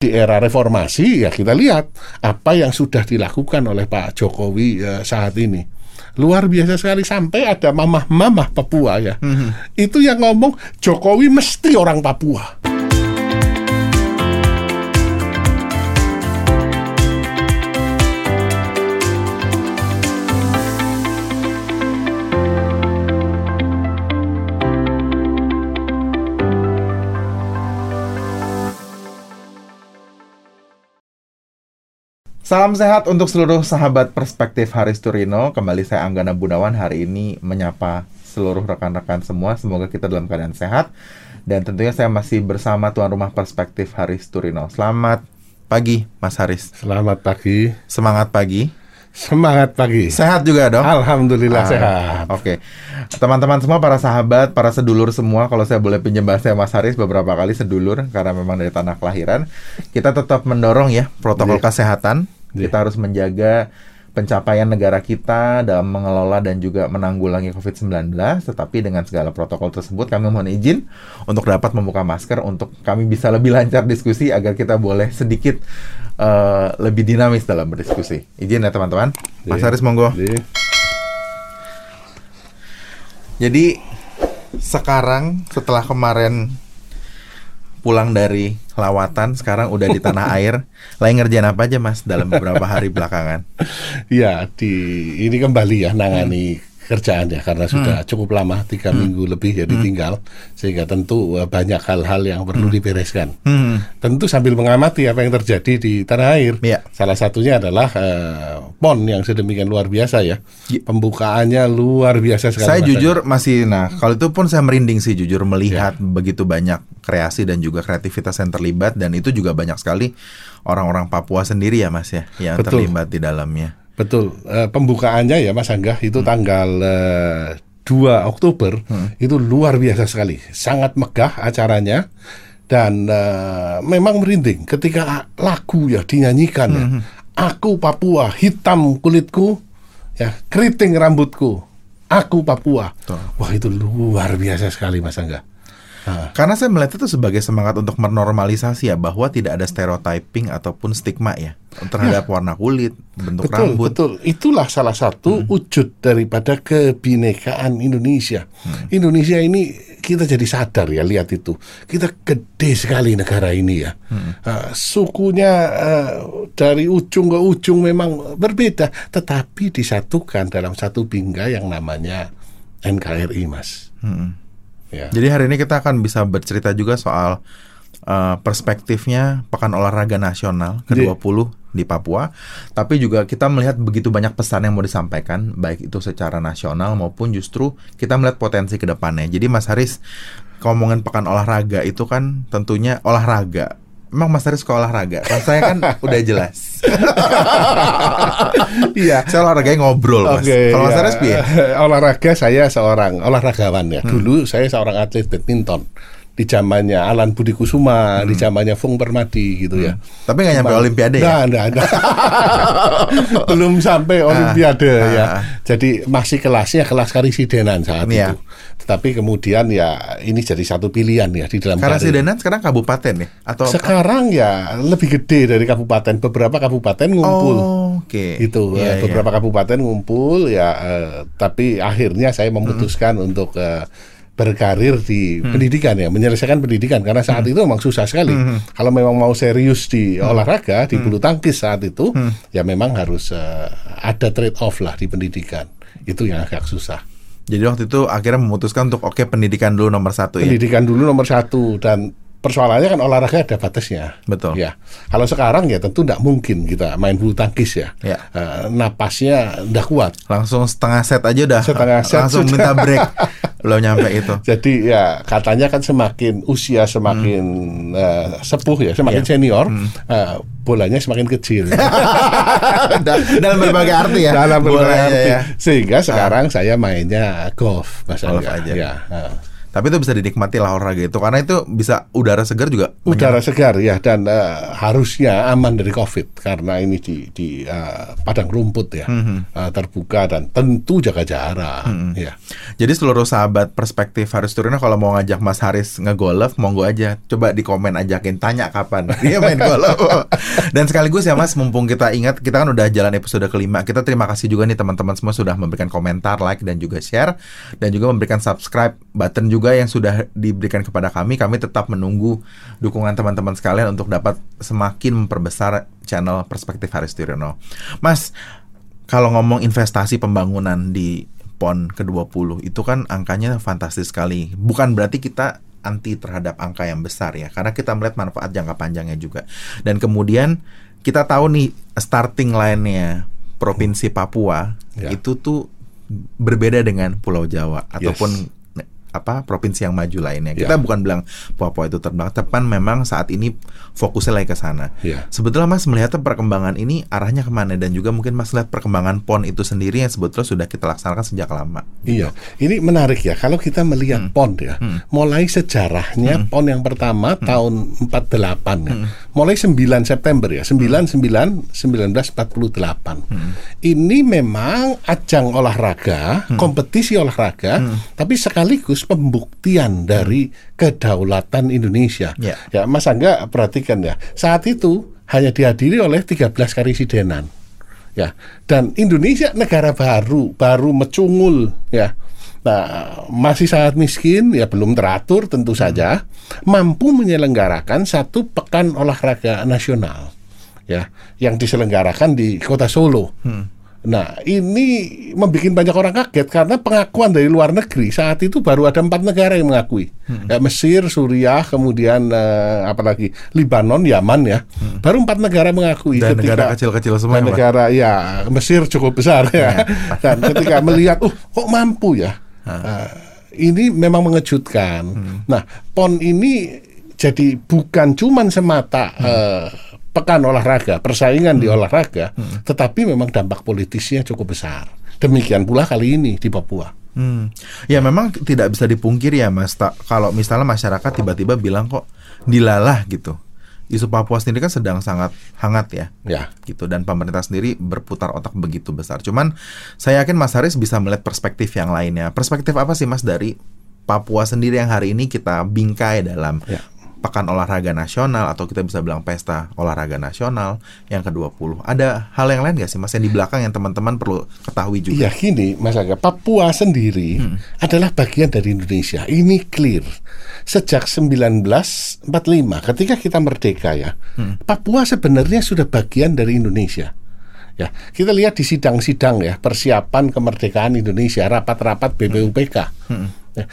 di era reformasi ya kita lihat apa yang sudah dilakukan oleh Pak Jokowi uh, saat ini. Luar biasa sekali sampai ada mamah-mamah Papua ya. Mm-hmm. itu yang ngomong Jokowi mesti orang Papua Salam sehat untuk seluruh sahabat perspektif Haris Turino. Kembali saya Anggana Budawan hari ini menyapa seluruh rekan-rekan semua. Semoga kita dalam keadaan sehat. Dan tentunya saya masih bersama tuan rumah perspektif Haris Turino. Selamat pagi, Mas Haris. Selamat pagi. Semangat pagi. Semangat pagi. Sehat juga dong? Alhamdulillah ah, sehat. Oke. Okay. Teman-teman semua, para sahabat, para sedulur semua, kalau saya boleh pinjam bahasa Mas Haris beberapa kali sedulur, karena memang dari tanah kelahiran, kita tetap mendorong ya protokol yeah. kesehatan Yeah. Kita harus menjaga pencapaian negara kita dalam mengelola dan juga menanggulangi COVID-19, tetapi dengan segala protokol tersebut kami mohon izin untuk dapat membuka masker untuk kami bisa lebih lancar diskusi agar kita boleh sedikit uh, lebih dinamis dalam berdiskusi. Izin ya teman-teman. Mas Haris monggo. Jadi sekarang setelah kemarin pulang dari lawatan sekarang udah di tanah air. Lagi ngerjain apa aja mas dalam beberapa hari belakangan? Ya di ini kembali ya nangani hmm kerjaan ya karena sudah hmm. cukup lama tiga hmm. minggu lebih ya hmm. ditinggal hmm. sehingga tentu uh, banyak hal-hal yang perlu hmm. dibereskan. Hmm. Tentu sambil mengamati apa yang terjadi di tanah air. Ya. Salah satunya adalah uh, pon yang sedemikian luar biasa ya. ya. Pembukaannya luar biasa sekali. Saya jujur masih nah kalau itu pun saya merinding sih jujur melihat ya. begitu banyak kreasi dan juga kreativitas yang terlibat dan itu juga banyak sekali orang-orang Papua sendiri ya Mas ya yang Betul. terlibat di dalamnya. Betul. Uh, pembukaannya ya Mas Angga itu hmm. tanggal uh, eh, 2 Oktober hmm. itu luar biasa sekali. Sangat megah acaranya dan uh, memang merinding ketika lagu ya dinyanyikan ya. hmm. ya. Aku Papua, hitam kulitku, ya keriting rambutku. Aku Papua. Tuh. Wah itu luar biasa sekali Mas Angga. Karena saya melihat itu sebagai semangat untuk menormalisasi ya bahwa tidak ada stereotyping ataupun stigma ya terhadap ya. warna kulit, bentuk betul, rambut. Betul, itulah salah satu hmm. wujud daripada kebinekaan Indonesia. Hmm. Indonesia ini kita jadi sadar ya lihat itu. Kita gede sekali negara ini ya. Hmm. Uh, sukunya uh, dari ujung ke ujung memang berbeda, tetapi disatukan dalam satu bingkai yang namanya NKRI, Mas. Hmm. Ya. Jadi hari ini kita akan bisa bercerita juga soal uh, perspektifnya Pekan Olahraga Nasional ke-20 di Papua. Tapi juga kita melihat begitu banyak pesan yang mau disampaikan, baik itu secara nasional maupun justru kita melihat potensi ke depannya. Jadi Mas Haris, ngomongin Pekan Olahraga itu kan tentunya olahraga. Emang Mas Haris sekolah olahraga? Kan saya kan udah jelas. Iya. saya olahraganya ngobrol, Mas. Okay, Kalau Mas Haris ya. Olahraga saya seorang olahragawan ya. Hmm. Dulu saya seorang atlet badminton di zamannya Alan Budi Kusuma, hmm. di zamannya Fung Permadi gitu ya. hmm. ya. Tapi nggak nyampe Olimpiade ya? Nah, nah, nah. Belum sampai ah. Olimpiade ah. ya. Jadi masih kelasnya kelas karisidenan saat ya. itu. Tetapi kemudian ya ini jadi satu pilihan ya di dalam Karisidenan sekarang kabupaten ya atau sekarang ya lebih gede dari kabupaten. Beberapa kabupaten ngumpul. Oh, Oke. Okay. Itu yeah, uh, beberapa yeah. kabupaten ngumpul ya uh, tapi akhirnya saya memutuskan hmm. untuk uh, berkarir di hmm. pendidikan ya, menyelesaikan pendidikan karena saat hmm. itu memang susah sekali. Hmm. Kalau memang mau serius di hmm. olahraga, di hmm. bulu tangkis saat itu, hmm. ya memang harus uh, ada trade off lah di pendidikan. Itu yang agak susah. Jadi waktu itu akhirnya memutuskan untuk oke okay, pendidikan dulu nomor satu pendidikan ya. Pendidikan dulu nomor satu dan persoalannya kan olahraga ada batasnya. Betul. Ya. Kalau sekarang ya tentu tidak mungkin kita main bulu tangkis ya. ya. Uh, napasnya tidak kuat. Langsung setengah set aja udah. Setengah set. Langsung sudah. minta break. Lo nyampe itu. Jadi ya katanya kan semakin usia semakin hmm. uh, sepuh ya, semakin ya. senior, hmm. uh, bolanya semakin kecil. Dalam berbagai arti ya. Dalam berbagai arti. Ya. Sehingga sekarang uh. saya mainnya golf, Mas golf aja. Ya. Uh Tapi itu bisa dinikmati lah olahraga itu karena itu bisa udara segar juga. Udara segar ya dan uh, harusnya aman dari COVID karena ini di di uh, padang rumput ya mm -hmm. uh, terbuka dan tentu jaga jarak. Mm -hmm. ya. Jadi seluruh sahabat perspektif Haris Turina kalau mau ngajak Mas Haris ngegolf monggo aja coba di komen ajakin tanya kapan dia main golf. dan sekaligus ya Mas mumpung kita ingat kita kan udah jalan episode kelima kita terima kasih juga nih teman-teman semua sudah memberikan komentar like dan juga share dan juga memberikan subscribe button juga juga yang sudah diberikan kepada kami. Kami tetap menunggu dukungan teman-teman sekalian untuk dapat semakin memperbesar channel Perspektif Haris Tirino. Mas, kalau ngomong investasi pembangunan di PON ke-20 itu kan angkanya fantastis sekali. Bukan berarti kita anti terhadap angka yang besar ya, karena kita melihat manfaat jangka panjangnya juga. Dan kemudian kita tahu nih starting line-nya provinsi Papua ya. itu tuh berbeda dengan Pulau Jawa ataupun apa provinsi yang maju lainnya. Kita yeah. bukan bilang Papua itu terbelakang, tapi memang saat ini fokusnya lagi ke sana. Yeah. Sebetulnya Mas melihat perkembangan ini arahnya ke mana dan juga mungkin Mas lihat perkembangan PON itu sendiri yang sebetulnya sudah kita laksanakan sejak lama. Iya, ini menarik ya. Kalau kita melihat hmm. PON ya, hmm. mulai sejarahnya hmm. PON yang pertama hmm. tahun 48 ya, hmm. mulai 9 September ya, 9 hmm. 9 1948. Hmm. Ini memang ajang olahraga, hmm. kompetisi olahraga, hmm. tapi sekaligus sekaligus pembuktian dari kedaulatan Indonesia. Yeah. Ya, Mas Angga perhatikan ya, saat itu hanya dihadiri oleh 13 karisidenan. Ya, dan Indonesia negara baru, baru mecungul ya. Nah, masih sangat miskin, ya belum teratur tentu saja, mampu menyelenggarakan satu pekan olahraga nasional, ya, yang diselenggarakan di kota Solo. Hmm Nah, ini membuat banyak orang kaget karena pengakuan dari luar negeri saat itu baru ada empat negara yang mengakui, hmm. ya, Mesir, Suriah, kemudian uh, apalagi Libanon, Yaman ya, hmm. baru empat negara mengakui. Dan ketika, negara kecil-kecil semua. Dan negara ya Mesir cukup besar ya, ya. dan ketika melihat, oh kok mampu ya, uh, ini memang mengejutkan. Hmm. Nah, pon ini jadi bukan cuman semata hmm. uh, pekan olahraga, persaingan hmm. di olahraga, hmm. tetapi memang dampak politisnya cukup besar. Demikian pula kali ini di Papua. Hmm. Ya memang tidak bisa dipungkiri ya Mas, tak, kalau misalnya masyarakat tiba-tiba bilang kok dilalah gitu. Isu Papua sendiri kan sedang sangat hangat ya. Ya. Gitu dan pemerintah sendiri berputar otak begitu besar. Cuman saya yakin Mas Haris bisa melihat perspektif yang lainnya. Perspektif apa sih Mas dari Papua sendiri yang hari ini kita bingkai dalam ya pekan olahraga nasional atau kita bisa bilang pesta olahraga nasional yang ke-20. Ada hal yang lain gak sih Mas yang di belakang yang teman-teman perlu ketahui juga? Iya gini Mas Aga, Papua sendiri hmm. adalah bagian dari Indonesia. Ini clear. Sejak 1945 ketika kita merdeka ya, hmm. Papua sebenarnya sudah bagian dari Indonesia. Ya, kita lihat di sidang-sidang ya persiapan kemerdekaan Indonesia, rapat-rapat BPUPK. Hmm. Ya,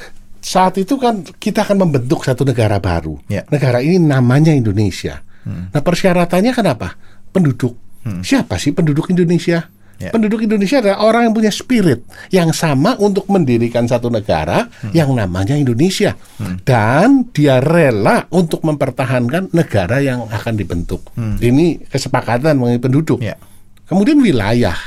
saat itu kan kita akan membentuk satu negara baru. Yeah. Negara ini namanya Indonesia. Hmm. Nah persyaratannya kenapa? Penduduk. Hmm. Siapa sih penduduk Indonesia? Yeah. Penduduk Indonesia adalah orang yang punya spirit yang sama untuk mendirikan satu negara hmm. yang namanya Indonesia. Hmm. Dan dia rela untuk mempertahankan negara yang akan dibentuk. Hmm. Ini kesepakatan mengenai penduduk. Yeah. Kemudian wilayah.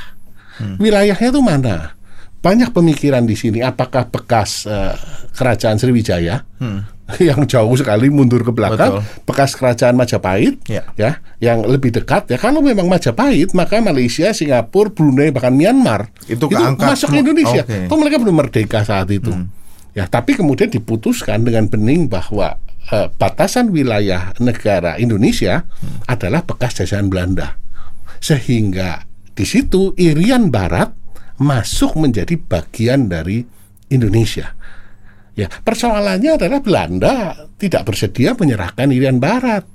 Hmm. Wilayahnya itu mana? Banyak pemikiran di sini apakah bekas uh, kerajaan Sriwijaya hmm. yang jauh sekali mundur ke belakang Betul. bekas kerajaan Majapahit ya. ya yang lebih dekat ya kalau memang Majapahit maka Malaysia Singapura Brunei bahkan Myanmar itu, itu masuk Indonesia okay. itu mereka belum merdeka saat itu hmm. ya tapi kemudian diputuskan dengan bening bahwa uh, batasan wilayah negara Indonesia hmm. adalah bekas jajahan Belanda sehingga di situ Irian Barat masuk menjadi bagian dari Indonesia. Ya, persoalannya adalah Belanda tidak bersedia menyerahkan Irian Barat.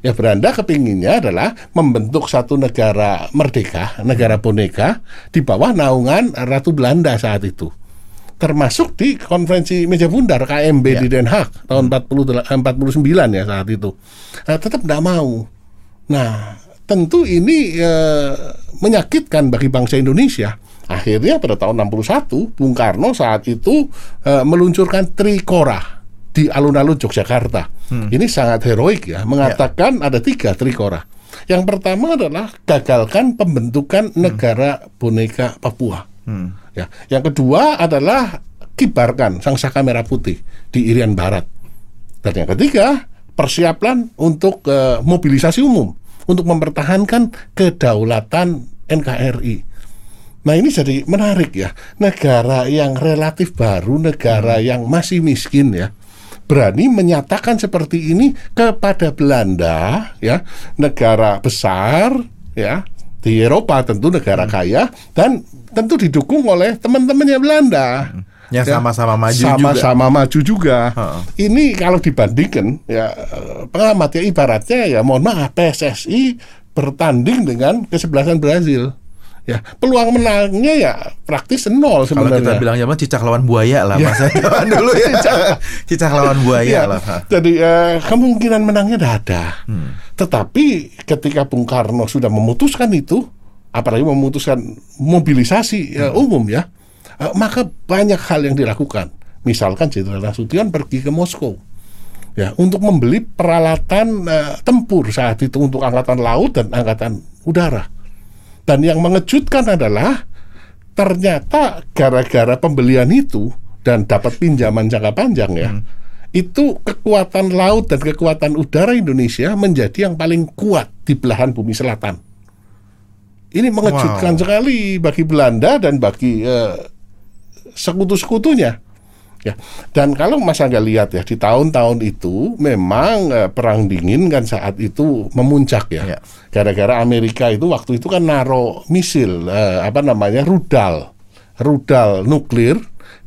Ya, Belanda kepinginnya adalah membentuk satu negara merdeka, negara boneka di bawah naungan Ratu Belanda saat itu. Termasuk di konferensi meja bundar KMB ya. di Den Haag tahun 40 49 ya saat itu. Nah, tetap tidak mau. Nah, tentu ini eh, menyakitkan bagi bangsa Indonesia Akhirnya pada tahun 61 Bung Karno saat itu uh, meluncurkan Trikora di alun-alun Yogyakarta. Hmm. Ini sangat heroik ya, mengatakan ya. ada tiga Trikora. Yang pertama adalah gagalkan pembentukan hmm. negara boneka Papua. Hmm. Ya, yang kedua adalah kibarkan sang saka merah putih di Irian Barat. Dan yang ketiga, persiapan untuk uh, mobilisasi umum untuk mempertahankan kedaulatan NKRI. Nah ini jadi menarik ya, negara yang relatif baru, negara hmm. yang masih miskin ya, berani menyatakan seperti ini kepada Belanda ya, negara besar ya di Eropa tentu negara hmm. kaya dan tentu didukung oleh teman-temannya Belanda. Hmm. Yang ya, sama-sama maju sama juga. Sama-sama maju juga. Ini kalau dibandingkan ya pengamat ya ibaratnya ya mohon maaf PSSI bertanding dengan kesebelasan Brazil ya peluang menangnya ya praktis nol sebenarnya. Kalau kita bilang zaman cicak lawan buaya lah ya. masa zaman dulu ya. cicak, cicak lawan buaya ya. lah. Jadi uh, kemungkinan menangnya ada. Hmm. Tetapi ketika Bung Karno sudah memutuskan itu, apalagi memutuskan mobilisasi uh, umum ya, uh, maka banyak hal yang dilakukan. Misalkan Jenderal Nasution pergi ke Moskow ya untuk membeli peralatan uh, tempur saat itu untuk angkatan laut dan angkatan udara dan yang mengejutkan adalah ternyata gara-gara pembelian itu dan dapat pinjaman jangka panjang ya. Hmm. Itu kekuatan laut dan kekuatan udara Indonesia menjadi yang paling kuat di belahan bumi selatan. Ini mengejutkan wow. sekali bagi Belanda dan bagi uh, sekutu-sekutunya. Ya. Dan kalau Mas Angga lihat ya di tahun-tahun itu memang uh, perang dingin kan saat itu memuncak ya. ya. Gara-gara Amerika itu waktu itu kan naro misil uh, apa namanya rudal rudal nuklir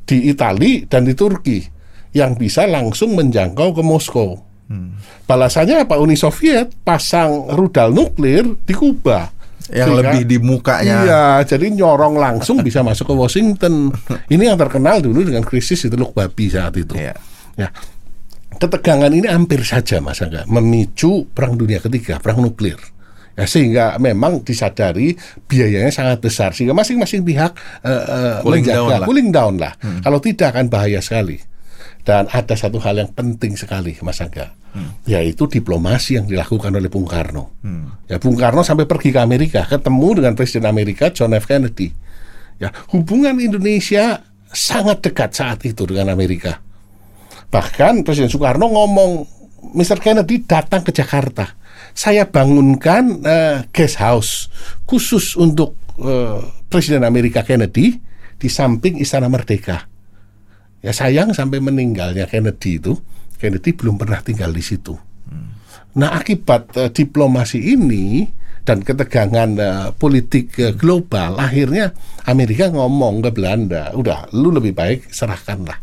di Italia dan di Turki yang bisa langsung menjangkau ke Moskow. Hmm. Balasannya apa Uni Soviet pasang rudal nuklir di Kuba yang Sehingga, lebih di mukanya. Iya, jadi nyorong langsung bisa masuk ke Washington. Ini yang terkenal dulu dengan krisis itu Teluk Babi saat itu. Iya. Ya. Ketegangan ini hampir saja Mas Angga memicu perang dunia ketiga, perang nuklir. Ya, sehingga memang disadari biayanya sangat besar sehingga masing-masing pihak uh, uh, cooling menjaga down lah. cooling down lah. Hmm. Kalau tidak akan bahaya sekali. Dan ada satu hal yang penting sekali, Mas Angga, hmm. yaitu diplomasi yang dilakukan oleh Bung Karno. Hmm. Ya, Bung Karno sampai pergi ke Amerika, ketemu dengan Presiden Amerika John F. Kennedy. Ya, hubungan Indonesia sangat dekat saat itu dengan Amerika. Bahkan Presiden Soekarno ngomong, Mr. Kennedy datang ke Jakarta. Saya bangunkan uh, guest house khusus untuk uh, Presiden Amerika Kennedy di samping Istana Merdeka Ya sayang sampai meninggalnya Kennedy itu, Kennedy belum pernah tinggal di situ. Hmm. Nah akibat uh, diplomasi ini dan ketegangan uh, politik uh, global, akhirnya Amerika ngomong ke Belanda, udah lu lebih baik serahkanlah,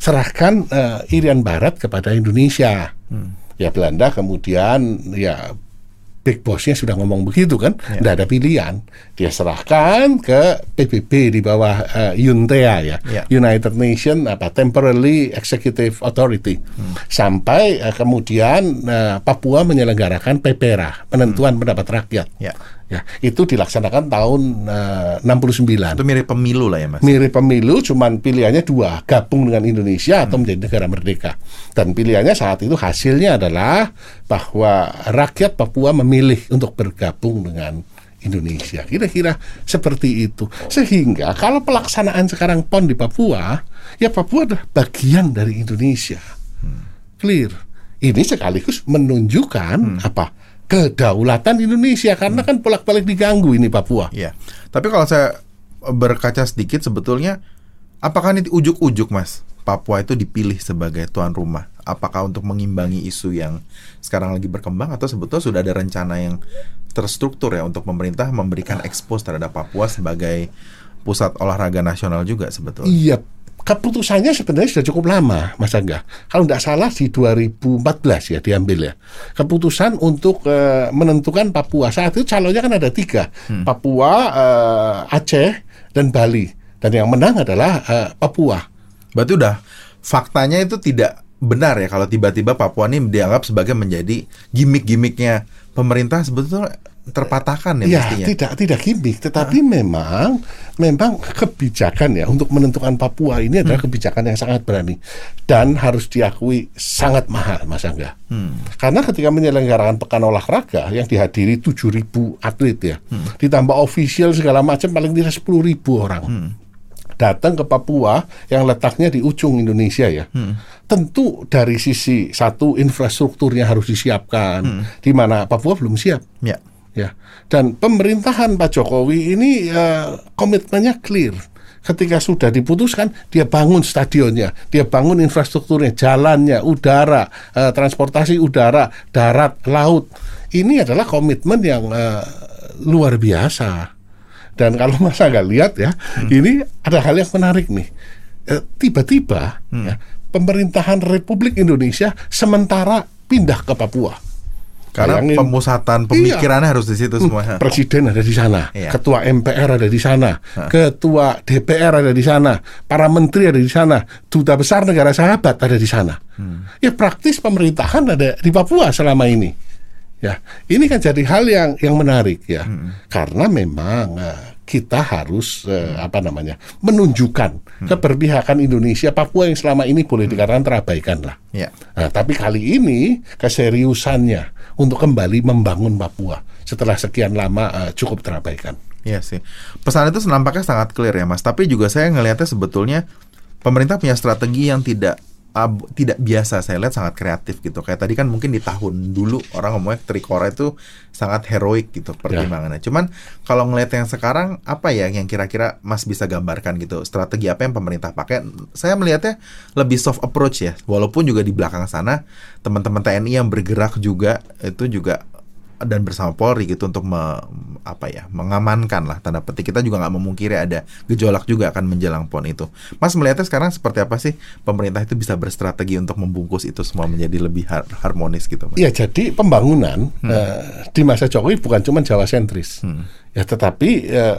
serahkan uh, Irian Barat kepada Indonesia. Hmm. Ya Belanda kemudian ya big bossnya sudah ngomong begitu kan, tidak ya. ada pilihan. Dia serahkan ke PBB di bawah uh, UNTEA ya, ya, United Nation apa Temporary Executive Authority, hmm. sampai uh, kemudian uh, Papua menyelenggarakan PPRA, penentuan hmm. pendapat rakyat. Ya. Ya, itu dilaksanakan tahun uh, 69. Itu mirip pemilu lah ya, Mas. Mirip pemilu, cuman pilihannya dua, gabung dengan Indonesia hmm. atau menjadi negara merdeka. Dan pilihannya saat itu hasilnya adalah bahwa rakyat Papua memilih untuk bergabung dengan Indonesia. Kira-kira seperti itu. Sehingga kalau pelaksanaan sekarang PON di Papua, ya Papua adalah bagian dari Indonesia. Hmm. Clear. Ini sekaligus menunjukkan hmm. apa? Kedaulatan Indonesia karena hmm. kan bolak-balik diganggu ini Papua. Iya. Tapi kalau saya berkaca sedikit sebetulnya apakah ini ujuk-ujuk Mas? Papua itu dipilih sebagai tuan rumah. Apakah untuk mengimbangi isu yang sekarang lagi berkembang atau sebetulnya sudah ada rencana yang terstruktur ya untuk pemerintah memberikan ekspos terhadap Papua sebagai pusat olahraga nasional juga sebetulnya? Iya, keputusannya sebenarnya sudah cukup lama, Mas Angga. Kalau tidak salah di 2014 ya diambil ya. Keputusan untuk uh, menentukan Papua saat itu calonnya kan ada tiga, hmm. Papua, uh, Aceh, dan Bali. Dan yang menang adalah uh, Papua. Berarti udah faktanya itu tidak benar ya kalau tiba-tiba Papua ini dianggap sebagai menjadi gimmick-gimmicknya pemerintah sebetulnya terpatahkan ya, ya mestinya. tidak tidak gimmick tetapi uh. memang memang kebijakan ya untuk menentukan Papua ini adalah hmm. kebijakan yang sangat berani dan harus diakui sangat mahal Mas Angga hmm. karena ketika menyelenggarakan pekan olahraga yang dihadiri 7.000 atlet ya hmm. ditambah official segala macam paling tidak 10.000 orang hmm. Datang ke Papua yang letaknya di ujung Indonesia ya, hmm. tentu dari sisi satu infrastrukturnya harus disiapkan, hmm. di mana Papua belum siap. Ya. Ya. Dan pemerintahan Pak Jokowi ini uh, komitmennya clear. Ketika sudah diputuskan, dia bangun stadionnya, dia bangun infrastrukturnya, jalannya, udara, uh, transportasi udara, darat, laut. Ini adalah komitmen yang uh, luar biasa. Dan kalau masa nggak lihat ya, hmm. ini ada hal yang menarik nih. Eh, tiba-tiba hmm. ya, pemerintahan Republik Indonesia sementara pindah ke Papua. Karena Bayangin, pemusatan pemikirannya iya, harus di situ semua. Hmm, presiden ada di sana, iya. ketua MPR ada di sana, ha. ketua DPR ada di sana, para menteri ada di sana, duta besar negara sahabat ada di sana. Hmm. Ya praktis pemerintahan ada di Papua selama ini. Ya, ini kan jadi hal yang yang menarik ya, hmm. karena memang uh, kita harus uh, apa namanya menunjukkan hmm. keberpihakan Indonesia Papua yang selama ini boleh hmm. dikatakan terabaikan lah. Ya. Nah, tapi kali ini keseriusannya untuk kembali membangun Papua setelah sekian lama uh, cukup terabaikan. Iya sih, pesan itu nampaknya sangat clear ya mas. Tapi juga saya ngelihatnya sebetulnya pemerintah punya strategi yang tidak uh, tidak biasa. Saya lihat sangat kreatif gitu. Kayak tadi kan mungkin di tahun dulu orang ngomongnya Trikora itu sangat heroik gitu pertimbangannya. Ya. cuman kalau ngelihat yang sekarang apa ya yang kira-kira Mas bisa gambarkan gitu? Strategi apa yang pemerintah pakai? Saya melihatnya lebih soft approach ya. Walaupun juga di belakang sana teman-teman TNI yang bergerak juga itu juga dan bersama Polri gitu untuk me, apa ya mengamankan lah tanda petik kita juga nggak memungkiri ada gejolak juga akan menjelang pon itu. Mas melihatnya sekarang seperti apa sih pemerintah itu bisa berstrategi untuk membungkus itu semua menjadi lebih har harmonis gitu? Mas? Ya jadi pembangunan hmm. uh, di masa Jokowi bukan cuma Jawa sentris, hmm. ya tetapi uh,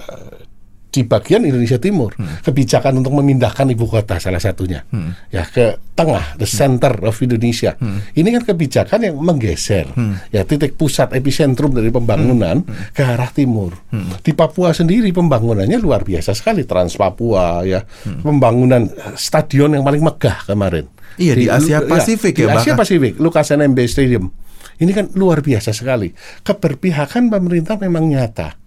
di bagian Indonesia Timur. Hmm. Kebijakan untuk memindahkan ibu kota salah satunya hmm. ya ke tengah, the center of Indonesia. Hmm. Ini kan kebijakan yang menggeser hmm. ya titik pusat epicentrum dari pembangunan hmm. ke arah timur. Hmm. Di Papua sendiri pembangunannya luar biasa sekali Trans Papua ya. Hmm. Pembangunan stadion yang paling megah kemarin. Iya di, di Asia ya, Pasifik ya, ya Di Asia Pasifik, Lukas NMB Stadium. Ini kan luar biasa sekali. Keberpihakan pemerintah memang nyata.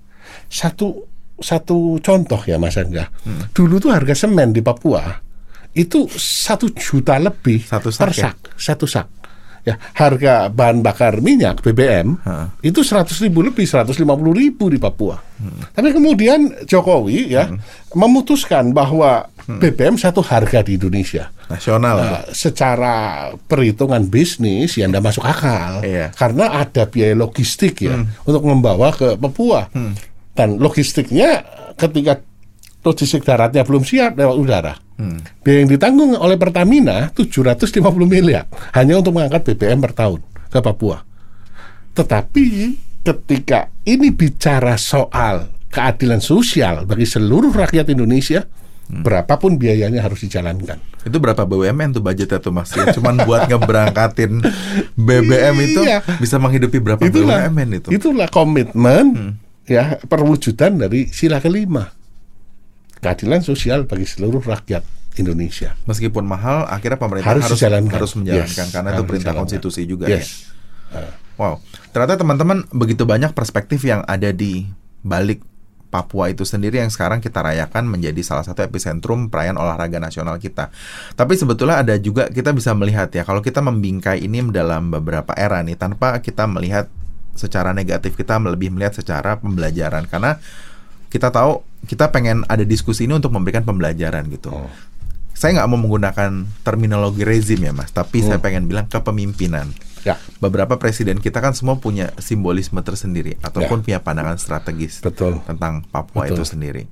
Satu satu contoh ya Mas Angga. Hmm. Dulu tuh harga semen di Papua itu satu juta lebih satu sak per ya? sak, ya? satu sak. Ya, harga bahan bakar minyak BBM hmm. itu seratus ribu lebih, seratus lima puluh ribu di Papua. Hmm. Tapi kemudian Jokowi ya hmm. memutuskan bahwa hmm. BBM satu harga di Indonesia nasional. Nah, secara perhitungan bisnis ya tidak masuk akal iya. karena ada biaya logistik ya hmm. untuk membawa ke Papua. Hmm dan logistiknya ketika logistik daratnya belum siap lewat udara. Hmm. Biaya yang ditanggung oleh Pertamina 750 miliar hanya untuk mengangkat BBM per tahun ke Papua. Tetapi ketika ini bicara soal keadilan sosial bagi seluruh rakyat Indonesia, hmm. berapapun biayanya harus dijalankan. Itu berapa BUMN tuh budgetnya tuh Mas? Ya, cuman buat ngeberangkatin BBM itu iya. bisa menghidupi berapa itulah, BUMN itu? Itulah komitmen hmm ya perwujudan dari sila kelima keadilan sosial bagi seluruh rakyat Indonesia. Meskipun mahal, akhirnya pemerintah harus harus, harus menjalankan yes, karena itu perintah konstitusi juga yes. ya. Uh. Wow, ternyata teman-teman begitu banyak perspektif yang ada di balik Papua itu sendiri yang sekarang kita rayakan menjadi salah satu epicentrum perayaan olahraga nasional kita. Tapi sebetulnya ada juga kita bisa melihat ya kalau kita membingkai ini dalam beberapa era nih tanpa kita melihat secara negatif kita lebih melihat secara pembelajaran karena kita tahu kita pengen ada diskusi ini untuk memberikan pembelajaran gitu. Oh. Saya nggak mau menggunakan terminologi rezim ya mas, tapi hmm. saya pengen bilang kepemimpinan. Ya. Beberapa presiden kita kan semua punya simbolisme tersendiri ataupun ya. punya pandangan strategis Betul. tentang Papua Betul. itu sendiri.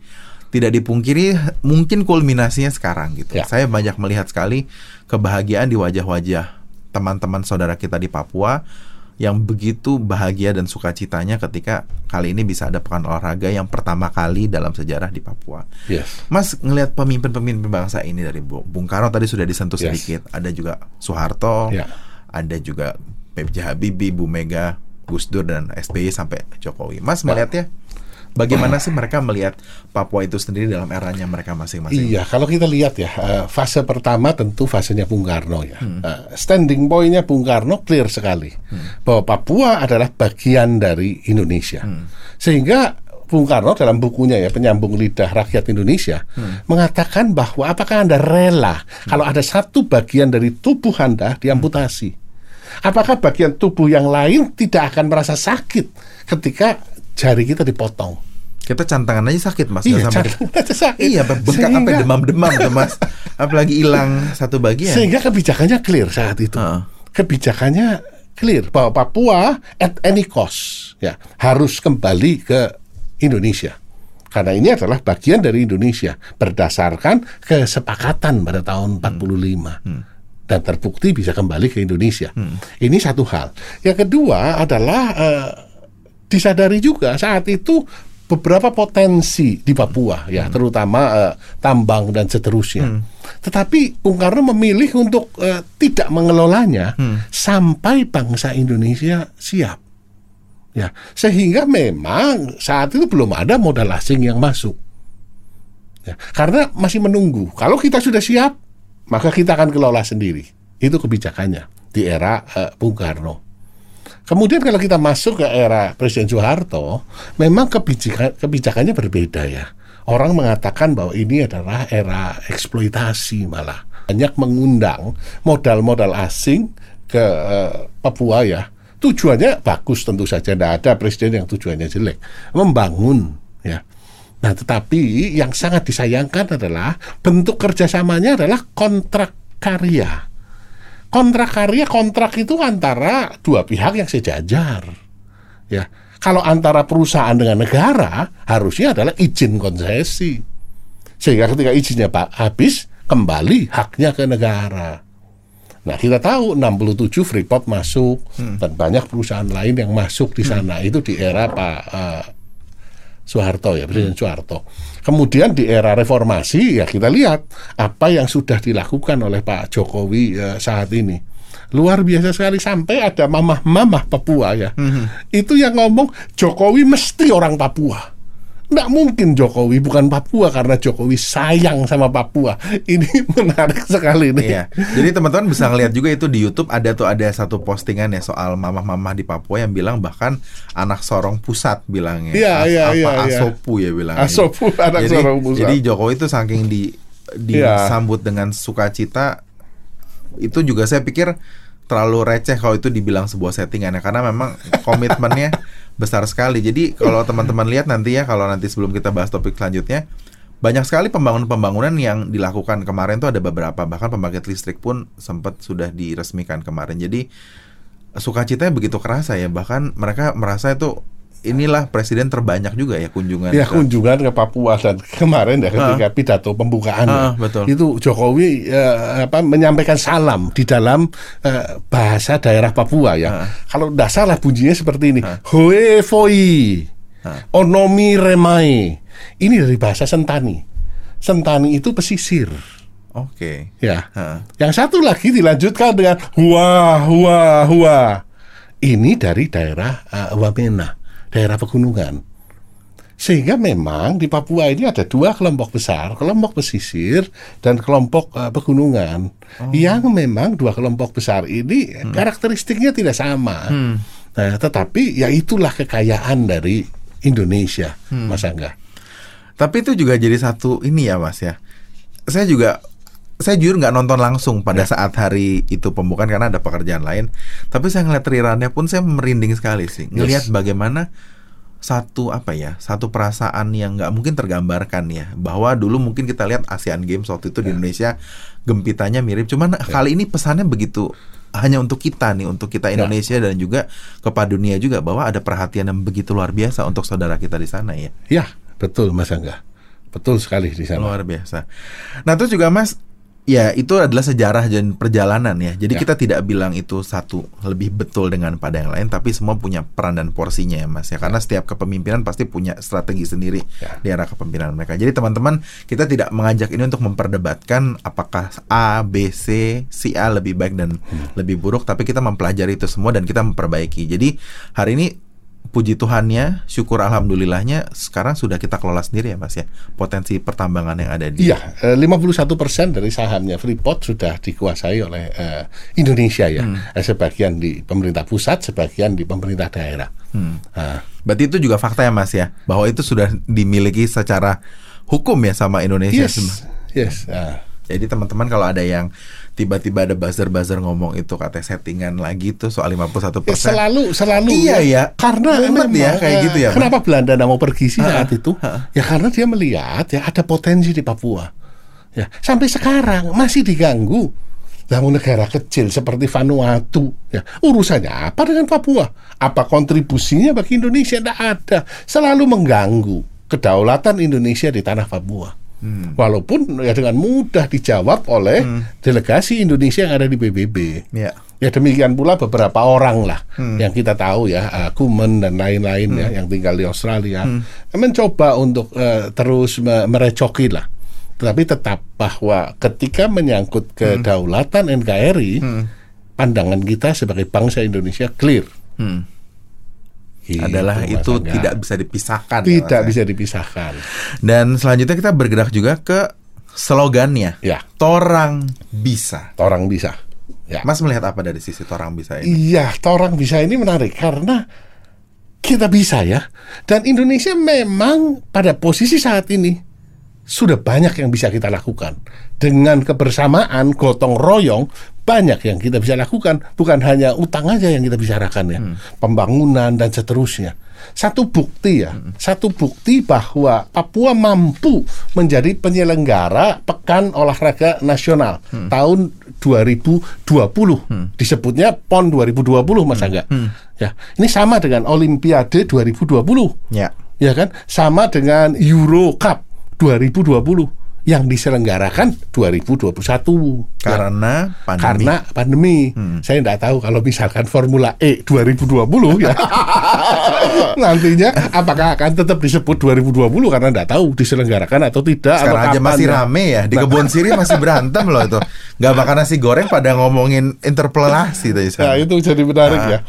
Tidak dipungkiri mungkin kulminasinya sekarang gitu. Ya. Saya banyak melihat sekali kebahagiaan di wajah-wajah teman-teman saudara kita di Papua yang begitu bahagia dan sukacitanya ketika kali ini bisa ada pekan olahraga yang pertama kali dalam sejarah di Papua. Yes. Mas ngelihat pemimpin-pemimpin bangsa ini dari Bung Karno tadi sudah disentuh yes. sedikit, ada juga Soeharto, yeah. ada juga PJ Habibie, Bu Mega, Gus Dur dan SBY sampai Jokowi. Mas melihatnya Bagaimana sih mereka melihat Papua itu sendiri dalam eranya mereka masing-masing? Iya, kalau kita lihat ya, eh, fase pertama tentu fasenya Bung Karno ya. Hmm. Standing pointnya Bung Karno clear sekali hmm. bahwa Papua adalah bagian dari Indonesia, hmm. sehingga Bung Karno dalam bukunya ya penyambung lidah rakyat Indonesia hmm. mengatakan bahwa apakah anda rela hmm. kalau ada satu bagian dari tubuh anda diamputasi? Apakah bagian tubuh yang lain tidak akan merasa sakit ketika jari kita dipotong? Kita cantangan aja sakit mas Iya cantangan aja sakit Iya bengkak apa demam-demam tuh mas Apalagi hilang satu bagian Sehingga kebijakannya clear saat itu uh. Kebijakannya clear Bahwa Papua at any cost ya Harus kembali ke Indonesia karena ini adalah bagian dari Indonesia berdasarkan kesepakatan pada tahun 45 hmm. hmm. dan terbukti bisa kembali ke Indonesia. Hmm. Ini satu hal. Yang kedua adalah uh, disadari juga saat itu beberapa potensi di Papua ya, hmm. terutama uh, tambang dan seterusnya. Hmm. Tetapi Bung Karno memilih untuk uh, tidak mengelolanya hmm. sampai bangsa Indonesia siap. Ya, sehingga memang saat itu belum ada modal asing yang masuk. Ya, karena masih menunggu. Kalau kita sudah siap, maka kita akan kelola sendiri. Itu kebijakannya di era uh, Bung Karno. Kemudian kalau kita masuk ke era Presiden Soeharto, memang kebijakan, kebijakannya berbeda ya. Orang mengatakan bahwa ini adalah era eksploitasi malah. Banyak mengundang modal-modal asing ke uh, Papua ya. Tujuannya bagus tentu saja, tidak ada presiden yang tujuannya jelek. Membangun ya. Nah tetapi yang sangat disayangkan adalah bentuk kerjasamanya adalah kontrak karya kontrak karya kontrak itu antara dua pihak yang sejajar ya kalau antara perusahaan dengan negara harusnya adalah izin konsesi sehingga ketika izinnya pak habis kembali haknya ke negara nah kita tahu 67 Freeport masuk hmm. dan banyak perusahaan lain yang masuk di sana hmm. itu di era pak uh, Soeharto ya Presiden hmm. Soeharto. Kemudian di era reformasi ya kita lihat apa yang sudah dilakukan oleh Pak Jokowi uh, saat ini. Luar biasa sekali sampai ada mamah-mamah Papua ya. Hmm. Itu yang ngomong Jokowi mesti orang Papua. Nggak mungkin Jokowi bukan Papua karena Jokowi sayang sama Papua. Ini menarik sekali nih. Iya. Jadi teman-teman bisa ngeliat juga itu di YouTube ada tuh ada satu postingan ya soal mamah-mamah di Papua yang bilang bahkan anak sorong pusat bilangnya. Iya iya iya. Asopu ya bilang. Asopu anak jadi, sorong pusat. Jadi Jokowi itu saking di disambut ya. dengan sukacita itu juga saya pikir terlalu receh kalau itu dibilang sebuah settingan ya karena memang komitmennya besar sekali. Jadi kalau teman-teman lihat nanti ya kalau nanti sebelum kita bahas topik selanjutnya banyak sekali pembangunan-pembangunan yang dilakukan kemarin tuh ada beberapa bahkan pembangkit listrik pun sempat sudah diresmikan kemarin. Jadi sukacitanya begitu kerasa ya bahkan mereka merasa itu inilah presiden terbanyak juga ya kunjungan ya ke... kunjungan ke Papua dan kemarin ya ketika uh, pidato pembukaan uh, betul. itu Jokowi uh, apa menyampaikan salam di dalam uh, bahasa daerah Papua ya uh. kalau tidak salah bunyinya seperti ini uh. hoe foi uh. onomi remai ini dari bahasa Sentani Sentani itu pesisir Oke. Okay. Ya. Uh. Yang satu lagi dilanjutkan dengan hua hua hua. Ini dari daerah uh, Wamena daerah pegunungan. Sehingga memang di Papua ini ada dua kelompok besar, kelompok pesisir dan kelompok uh, pegunungan. Oh. Yang memang dua kelompok besar ini hmm. karakteristiknya tidak sama. Hmm. Nah, tetapi ya itulah kekayaan dari Indonesia, hmm. Mas Angga. Tapi itu juga jadi satu ini ya, Mas ya. Saya juga saya jujur nggak nonton langsung pada ya. saat hari itu pembukaan karena ada pekerjaan lain. Tapi saya ngeliat rirannya pun saya merinding sekali sih. Ngelihat yes. bagaimana satu apa ya satu perasaan yang nggak mungkin tergambarkan ya bahwa dulu mungkin kita lihat ASEAN Games waktu itu yeah. di ya. Indonesia gempitannya mirip cuman yeah. kali ini pesannya begitu hanya untuk kita nih untuk kita ya. Indonesia yeah. dan juga kepada dunia juga bahwa ada perhatian yang begitu luar biasa untuk saudara kita di sana ya ya betul Mas Angga betul sekali di sana luar biasa nah terus juga Mas Ya, itu adalah sejarah dan perjalanan ya. Jadi ya. kita tidak bilang itu satu lebih betul dengan pada yang lain, tapi semua punya peran dan porsinya ya, Mas ya. Karena setiap kepemimpinan pasti punya strategi sendiri ya. di arah kepemimpinan mereka. Jadi teman-teman, kita tidak mengajak ini untuk memperdebatkan apakah A, B, C, si A lebih baik dan hmm. lebih buruk, tapi kita mempelajari itu semua dan kita memperbaiki. Jadi hari ini puji Tuhannya, syukur alhamdulillahnya sekarang sudah kita kelola sendiri ya Mas ya. Potensi pertambangan yang ada di Iya, 51% eh, dari sahamnya Freeport sudah dikuasai oleh uh, Indonesia ya. Hmm. Eh, sebagian di pemerintah pusat, sebagian di pemerintah daerah. Hmm. Uh. Berarti itu juga fakta ya Mas ya, bahwa itu sudah dimiliki secara hukum ya sama Indonesia. Yes, yes. Uh. Jadi teman-teman kalau ada yang tiba-tiba ada buzzer-buzzer ngomong itu kata settingan lagi tuh soal 51 persen. Ya, selalu, selalu. Iya ya, karena memang ya kayak gitu ya. Kenapa Belanda mau pergi sih saat itu? Ya karena dia melihat ya ada potensi di Papua. Ya sampai sekarang masih diganggu. Namun negara kecil seperti Vanuatu, ya urusannya apa dengan Papua? Apa kontribusinya bagi Indonesia? Tidak ada. Selalu mengganggu kedaulatan Indonesia di tanah Papua. Hmm. Walaupun ya dengan mudah dijawab oleh hmm. delegasi Indonesia yang ada di PBB. Ya. Ya demikian pula beberapa orang lah hmm. yang kita tahu ya, uh, Kumen dan lain-lain ya, hmm. ya yang tinggal di Australia hmm. mencoba untuk uh, terus merecoki lah. Tetapi tetap bahwa ketika menyangkut kedaulatan hmm. NKRI, hmm. pandangan kita sebagai bangsa Indonesia clear. Hmm Gitu, adalah itu tidak bisa dipisahkan. Ya, tidak ya, bisa dipisahkan. Dan selanjutnya kita bergerak juga ke slogannya. Ya. Torang bisa. Torang bisa. Ya. Mas melihat apa dari sisi torang bisa ini? Iya, torang bisa ini menarik karena kita bisa ya. Dan Indonesia memang pada posisi saat ini sudah banyak yang bisa kita lakukan. Dengan kebersamaan, gotong royong, banyak yang kita bisa lakukan. Bukan hanya utang aja yang kita bicarakan ya. Hmm. Pembangunan dan seterusnya. Satu bukti ya, hmm. satu bukti bahwa Papua mampu menjadi penyelenggara Pekan Olahraga Nasional hmm. tahun 2020. Hmm. Disebutnya PON 2020 Mas hmm. Angga. Hmm. Ya, ini sama dengan Olimpiade 2020. Ya. Ya kan? Sama dengan Euro Cup 2020 yang diselenggarakan 2021 karena ya. pandemi. Karena pandemi. Hmm. Saya tidak tahu kalau misalkan Formula E 2020 ya. nantinya apakah akan tetap disebut 2020 karena tidak tahu diselenggarakan atau tidak Sekarang atau aja masih ya. rame ya di kebun siri masih berantem loh itu. Nggak makan nasi goreng pada ngomongin interpelasi tadi. Nah, itu jadi menarik nah. ya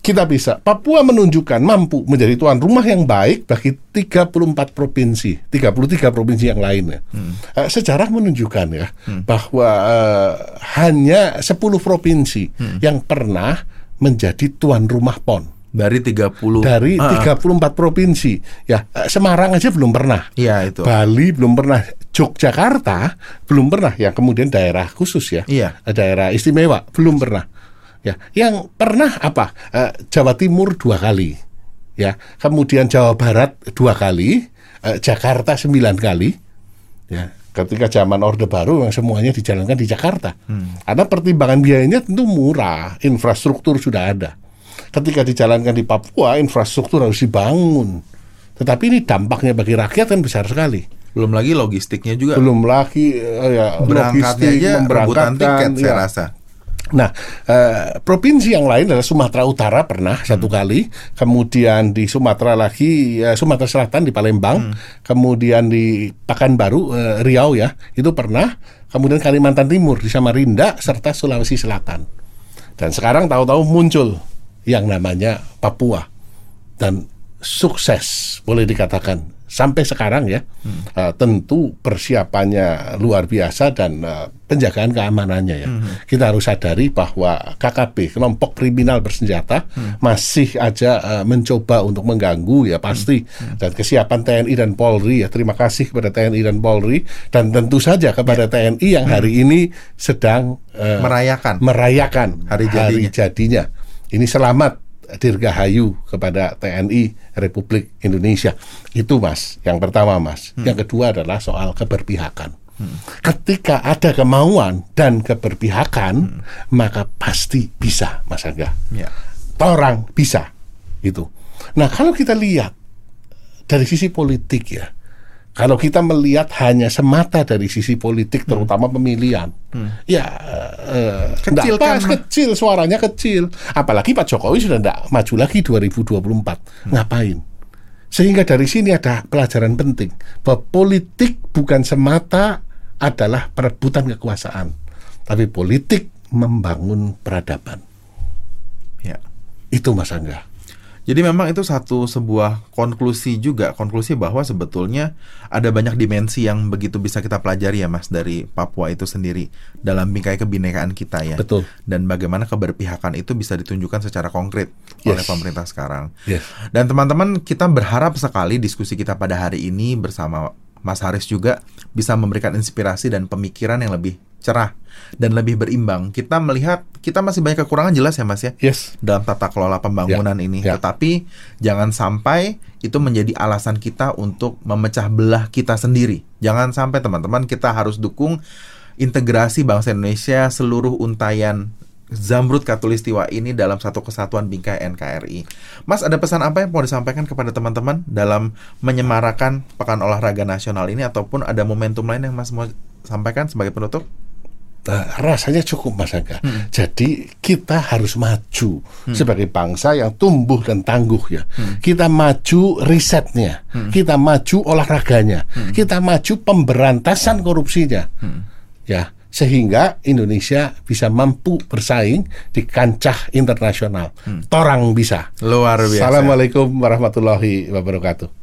kita bisa. Papua menunjukkan mampu menjadi tuan rumah yang baik bagi 34 provinsi, 33 provinsi yang lainnya. Hmm. Uh, sejarah menunjukkan ya hmm. bahwa uh, hanya 10 provinsi hmm. yang pernah menjadi tuan rumah PON dari 30 dari uh. 34 provinsi ya uh, Semarang aja belum pernah iya itu Bali belum pernah Yogyakarta belum pernah yang kemudian daerah khusus ya iya. daerah istimewa belum pernah ya yang pernah apa? Uh, Jawa Timur dua kali. Ya kemudian Jawa Barat dua kali uh, Jakarta sembilan kali. Ya ketika zaman Orde Baru yang semuanya dijalankan di Jakarta. Hmm. karena pertimbangan biayanya tentu murah infrastruktur sudah ada. Ketika dijalankan di Papua infrastruktur harus dibangun. Tetapi ini dampaknya bagi rakyat kan besar sekali. Belum lagi logistiknya juga. Belum lagi uh, ya logistik aja memberangkatkan tiket ya, saya rasa Nah, eh, provinsi yang lain adalah Sumatera Utara pernah hmm. satu kali, kemudian di Sumatera lagi eh, Sumatera Selatan di Palembang, hmm. kemudian di Pekanbaru eh, Riau ya, itu pernah, kemudian Kalimantan Timur di Samarinda serta Sulawesi Selatan. Dan sekarang tahu-tahu muncul yang namanya Papua dan sukses boleh dikatakan sampai sekarang ya hmm. uh, tentu persiapannya luar biasa dan uh, penjagaan keamanannya ya hmm. kita harus sadari bahwa KKB kelompok kriminal bersenjata hmm. masih aja uh, mencoba untuk mengganggu ya pasti hmm. Hmm. dan kesiapan TNI dan Polri ya terima kasih kepada TNI dan Polri dan tentu saja kepada ya. TNI yang hmm. hari ini sedang uh, merayakan merayakan hari jadinya. hari jadinya ini selamat dirgahayu kepada TNI Republik Indonesia. Itu Mas, yang pertama Mas. Hmm. Yang kedua adalah soal keberpihakan. Hmm. Ketika ada kemauan dan keberpihakan, hmm. maka pasti bisa, Mas Angga. Ya. Orang bisa, itu. Nah, kalau kita lihat dari sisi politik ya, kalau kita melihat hanya semata dari sisi politik, hmm. terutama pemilihan, hmm. ya uh, kecil pas, kan? kecil suaranya kecil. Apalagi Pak Jokowi sudah tidak maju lagi 2024. Hmm. Ngapain? Sehingga dari sini ada pelajaran penting bahwa politik bukan semata adalah perebutan kekuasaan, tapi politik membangun peradaban. Ya. Itu Mas Angga. Jadi memang itu satu sebuah konklusi juga, konklusi bahwa sebetulnya ada banyak dimensi yang begitu bisa kita pelajari ya Mas dari Papua itu sendiri dalam bingkai kebinekaan kita ya. Betul. Dan bagaimana keberpihakan itu bisa ditunjukkan secara konkret yes. oleh pemerintah sekarang. Yes. Dan teman-teman kita berharap sekali diskusi kita pada hari ini bersama Mas Haris juga bisa memberikan inspirasi dan pemikiran yang lebih cerah dan lebih berimbang. Kita melihat kita masih banyak kekurangan jelas ya Mas ya. Yes. Dalam tata kelola pembangunan yeah. ini. Yeah. Tetapi jangan sampai itu menjadi alasan kita untuk memecah belah kita sendiri. Jangan sampai teman-teman kita harus dukung integrasi bangsa Indonesia seluruh untayan Zamrud Katulistiwa ini dalam satu kesatuan bingkai NKRI. Mas ada pesan apa yang mau disampaikan kepada teman-teman dalam menyemarakan Pekan Olahraga Nasional ini ataupun ada momentum lain yang Mas mau sampaikan sebagai penutup? Rasanya cukup Mas Angga. Hmm. Jadi kita harus maju hmm. sebagai bangsa yang tumbuh dan tangguh ya. Hmm. Kita maju risetnya, hmm. kita maju olahraganya, hmm. kita maju pemberantasan korupsinya. Hmm. Ya, sehingga Indonesia bisa mampu bersaing di kancah internasional. Hmm. Torang bisa. Luar biasa. Assalamualaikum warahmatullahi wabarakatuh.